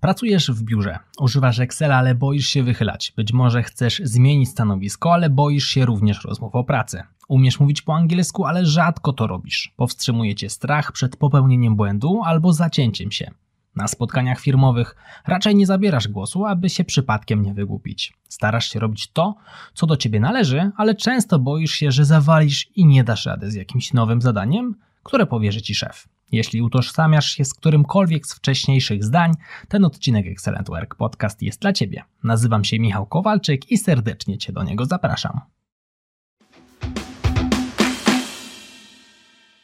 Pracujesz w biurze, używasz Excela, ale boisz się wychylać. Być może chcesz zmienić stanowisko, ale boisz się również rozmów o pracy. Umiesz mówić po angielsku, ale rzadko to robisz. Powstrzymuje cię strach przed popełnieniem błędu albo zacięciem się. Na spotkaniach firmowych raczej nie zabierasz głosu, aby się przypadkiem nie wygłupić. Starasz się robić to, co do ciebie należy, ale często boisz się, że zawalisz i nie dasz rady z jakimś nowym zadaniem, które powierzy ci szef. Jeśli utożsamiasz się z którymkolwiek z wcześniejszych zdań, ten odcinek Excellent Work Podcast jest dla Ciebie. Nazywam się Michał Kowalczyk i serdecznie Cię do niego zapraszam.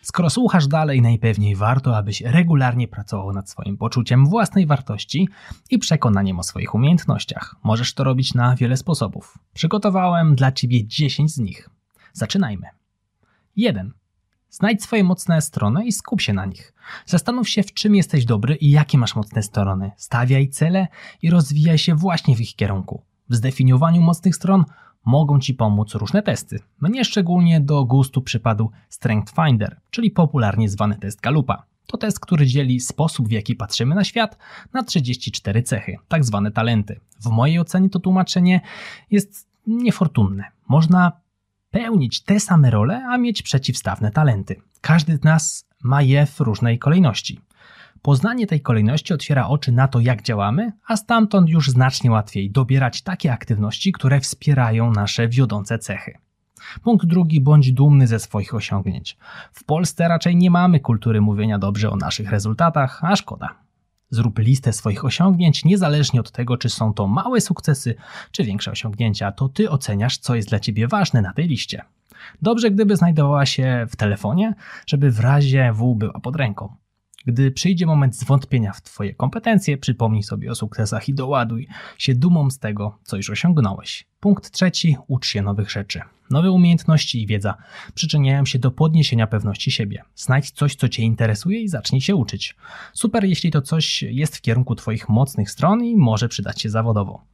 Skoro słuchasz dalej, najpewniej warto, abyś regularnie pracował nad swoim poczuciem własnej wartości i przekonaniem o swoich umiejętnościach. Możesz to robić na wiele sposobów. Przygotowałem dla Ciebie 10 z nich. Zaczynajmy. 1. Znajdź swoje mocne strony i skup się na nich. Zastanów się, w czym jesteś dobry i jakie masz mocne strony. Stawiaj cele i rozwijaj się właśnie w ich kierunku. W zdefiniowaniu mocnych stron mogą Ci pomóc różne testy. Mnie szczególnie do gustu przypadł Strength Finder, czyli popularnie zwany test Galupa. To test, który dzieli sposób, w jaki patrzymy na świat, na 34 cechy, tak zwane talenty. W mojej ocenie to tłumaczenie jest niefortunne. Można pełnić te same role, a mieć przeciwstawne talenty. Każdy z nas ma je w różnej kolejności. Poznanie tej kolejności otwiera oczy na to, jak działamy, a stamtąd już znacznie łatwiej dobierać takie aktywności, które wspierają nasze wiodące cechy. Punkt drugi, bądź dumny ze swoich osiągnięć. W Polsce raczej nie mamy kultury mówienia dobrze o naszych rezultatach, a szkoda. Zrób listę swoich osiągnięć, niezależnie od tego, czy są to małe sukcesy, czy większe osiągnięcia, to ty oceniasz, co jest dla ciebie ważne na tej liście. Dobrze, gdyby znajdowała się w telefonie, żeby w razie W była pod ręką. Gdy przyjdzie moment zwątpienia w Twoje kompetencje, przypomnij sobie o sukcesach i doładuj się dumą z tego, co już osiągnąłeś. Punkt trzeci: ucz się nowych rzeczy. Nowe umiejętności i wiedza przyczyniają się do podniesienia pewności siebie. Znajdź coś, co Cię interesuje i zacznij się uczyć. Super, jeśli to coś jest w kierunku Twoich mocnych stron i może przydać się zawodowo.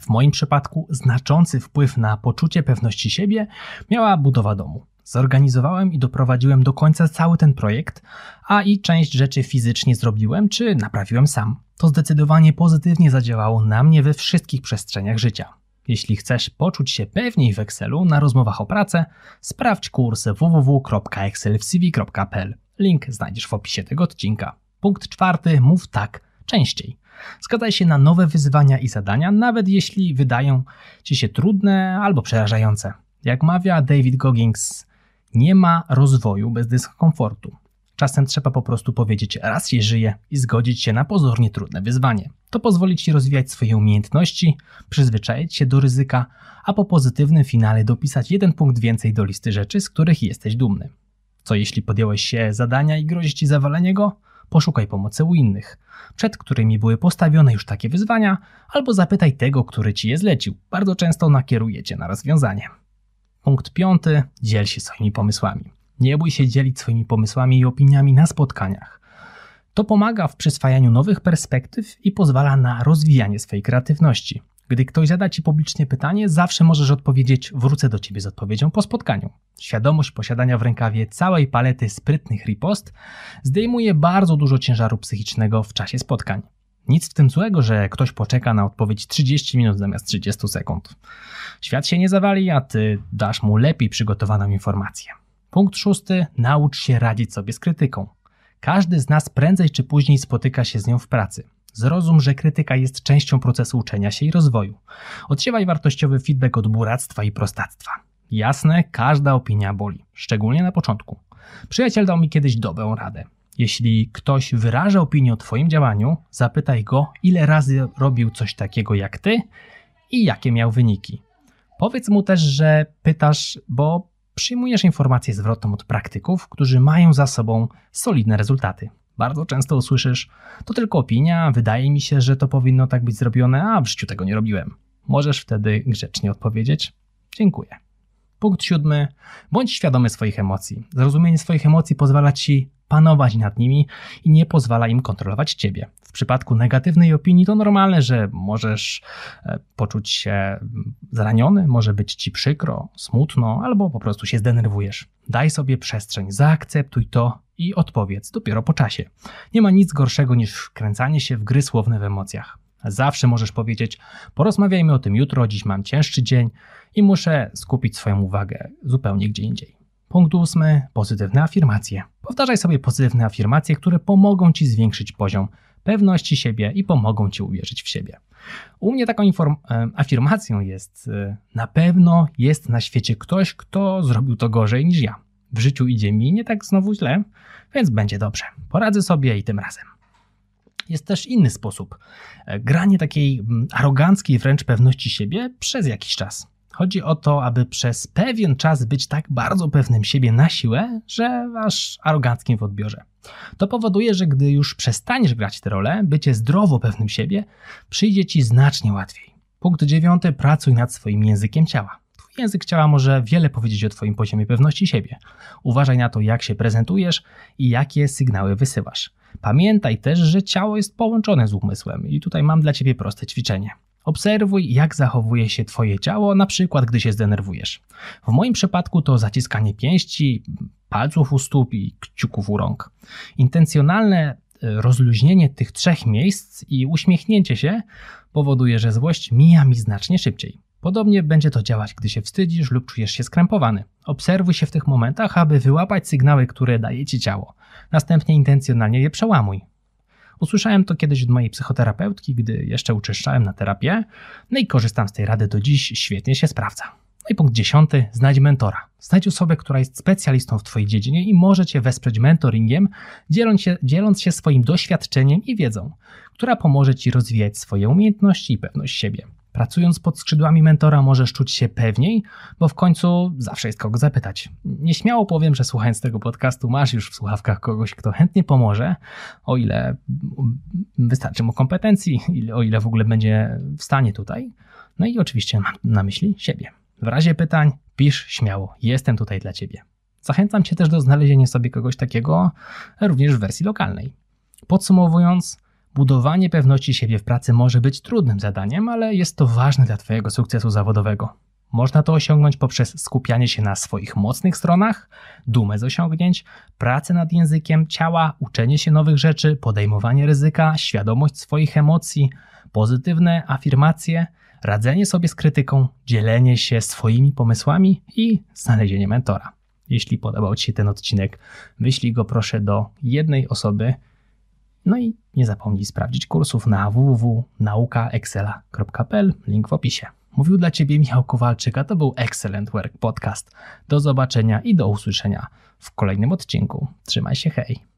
W moim przypadku znaczący wpływ na poczucie pewności siebie miała budowa domu. Zorganizowałem i doprowadziłem do końca cały ten projekt, a i część rzeczy fizycznie zrobiłem czy naprawiłem sam. To zdecydowanie pozytywnie zadziałało na mnie we wszystkich przestrzeniach życia. Jeśli chcesz poczuć się pewniej w Excelu na rozmowach o pracę, sprawdź kurs www.excelwcv.pl. Link znajdziesz w opisie tego odcinka. Punkt czwarty: mów tak częściej. Zgadzaj się na nowe wyzwania i zadania, nawet jeśli wydają ci się trudne albo przerażające. Jak mawia David Goggins, nie ma rozwoju bez dyskomfortu. Czasem trzeba po prostu powiedzieć raz się żyje i zgodzić się na pozornie trudne wyzwanie. To pozwoli Ci rozwijać swoje umiejętności, przyzwyczaić się do ryzyka, a po pozytywnym finale dopisać jeden punkt więcej do listy rzeczy, z których jesteś dumny. Co jeśli podjąłeś się zadania i grozi Ci zawalenie go? Poszukaj pomocy u innych, przed którymi były postawione już takie wyzwania, albo zapytaj tego, który Ci je zlecił. Bardzo często nakieruje Cię na rozwiązanie. Punkt piąty. Dziel się swoimi pomysłami. Nie bój się dzielić swoimi pomysłami i opiniami na spotkaniach. To pomaga w przyswajaniu nowych perspektyw i pozwala na rozwijanie swojej kreatywności. Gdy ktoś zada ci publicznie pytanie, zawsze możesz odpowiedzieć: Wrócę do ciebie z odpowiedzią po spotkaniu. Świadomość posiadania w rękawie całej palety sprytnych ripost zdejmuje bardzo dużo ciężaru psychicznego w czasie spotkań. Nic w tym złego, że ktoś poczeka na odpowiedź 30 minut zamiast 30 sekund. Świat się nie zawali, a ty dasz mu lepiej przygotowaną informację. Punkt szósty. Naucz się radzić sobie z krytyką. Każdy z nas prędzej czy później spotyka się z nią w pracy. Zrozum, że krytyka jest częścią procesu uczenia się i rozwoju. Odsiewaj wartościowy feedback od buractwa i prostactwa. Jasne, każda opinia boli, szczególnie na początku. Przyjaciel dał mi kiedyś dobrą radę. Jeśli ktoś wyraża opinię o Twoim działaniu, zapytaj go, ile razy robił coś takiego jak Ty i jakie miał wyniki. Powiedz mu też, że pytasz, bo przyjmujesz informację zwrotną od praktyków, którzy mają za sobą solidne rezultaty. Bardzo często usłyszysz, to tylko opinia, wydaje mi się, że to powinno tak być zrobione, a w życiu tego nie robiłem. Możesz wtedy grzecznie odpowiedzieć: Dziękuję. Punkt siódmy. Bądź świadomy swoich emocji. Zrozumienie swoich emocji pozwala ci panować nad nimi i nie pozwala im kontrolować ciebie. W przypadku negatywnej opinii to normalne, że możesz e, poczuć się zraniony, może być ci przykro, smutno, albo po prostu się zdenerwujesz. Daj sobie przestrzeń, zaakceptuj to i odpowiedz dopiero po czasie. Nie ma nic gorszego niż wkręcanie się w gry słowne w emocjach. Zawsze możesz powiedzieć: Porozmawiajmy o tym jutro, dziś mam cięższy dzień i muszę skupić swoją uwagę zupełnie gdzie indziej. Punkt ósmy: pozytywne afirmacje. Powtarzaj sobie pozytywne afirmacje, które pomogą ci zwiększyć poziom pewności siebie i pomogą ci uwierzyć w siebie. U mnie taką e, afirmacją jest: e, na pewno jest na świecie ktoś, kto zrobił to gorzej niż ja. W życiu idzie mi nie tak znowu źle, więc będzie dobrze. Poradzę sobie i tym razem. Jest też inny sposób. E, granie takiej aroganckiej wręcz pewności siebie przez jakiś czas. Chodzi o to, aby przez pewien czas być tak bardzo pewnym siebie na siłę, że aż aroganckim w odbiorze. To powoduje, że gdy już przestaniesz grać tę rolę, bycie zdrowo pewnym siebie przyjdzie ci znacznie łatwiej. Punkt dziewiąty: pracuj nad swoim językiem ciała. Twój język ciała może wiele powiedzieć o Twoim poziomie pewności siebie. Uważaj na to, jak się prezentujesz i jakie sygnały wysyłasz. Pamiętaj też, że ciało jest połączone z umysłem i tutaj mam dla Ciebie proste ćwiczenie. Obserwuj, jak zachowuje się Twoje ciało, na przykład gdy się zdenerwujesz. W moim przypadku to zaciskanie pięści, palców u stóp i kciuków u rąk. Intencjonalne e, rozluźnienie tych trzech miejsc i uśmiechnięcie się powoduje, że złość mija mi znacznie szybciej. Podobnie będzie to działać, gdy się wstydzisz lub czujesz się skrępowany. Obserwuj się w tych momentach, aby wyłapać sygnały, które daje ci ciało. Następnie intencjonalnie je przełamuj. Usłyszałem to kiedyś od mojej psychoterapeutki, gdy jeszcze uczęszczałem na terapię, no i korzystam z tej rady do dziś, świetnie się sprawdza. No i punkt dziesiąty, znajdź mentora. Znajdź osobę, która jest specjalistą w Twojej dziedzinie i może Cię wesprzeć mentoringiem, dzieląc się, dzieląc się swoim doświadczeniem i wiedzą, która pomoże Ci rozwijać swoje umiejętności i pewność siebie. Pracując pod skrzydłami mentora możesz czuć się pewniej, bo w końcu zawsze jest kogo zapytać. Nieśmiało powiem, że słuchając tego podcastu masz już w słuchawkach kogoś, kto chętnie pomoże, o ile wystarczy mu kompetencji, o ile w ogóle będzie w stanie tutaj. No i oczywiście mam na myśli siebie. W razie pytań pisz śmiało, jestem tutaj dla Ciebie. Zachęcam Cię też do znalezienia sobie kogoś takiego również w wersji lokalnej. Podsumowując, Budowanie pewności siebie w pracy może być trudnym zadaniem, ale jest to ważne dla Twojego sukcesu zawodowego. Można to osiągnąć poprzez skupianie się na swoich mocnych stronach, dumę z osiągnięć, pracę nad językiem ciała, uczenie się nowych rzeczy, podejmowanie ryzyka, świadomość swoich emocji, pozytywne afirmacje, radzenie sobie z krytyką, dzielenie się swoimi pomysłami i znalezienie mentora. Jeśli podobał Ci się ten odcinek, wyślij go proszę do jednej osoby, no i nie zapomnij sprawdzić kursów na www.naukaexcela.pl, link w opisie. Mówił dla Ciebie Michał Kowalczyk, a to był Excellent Work Podcast. Do zobaczenia i do usłyszenia w kolejnym odcinku. Trzymaj się, hej!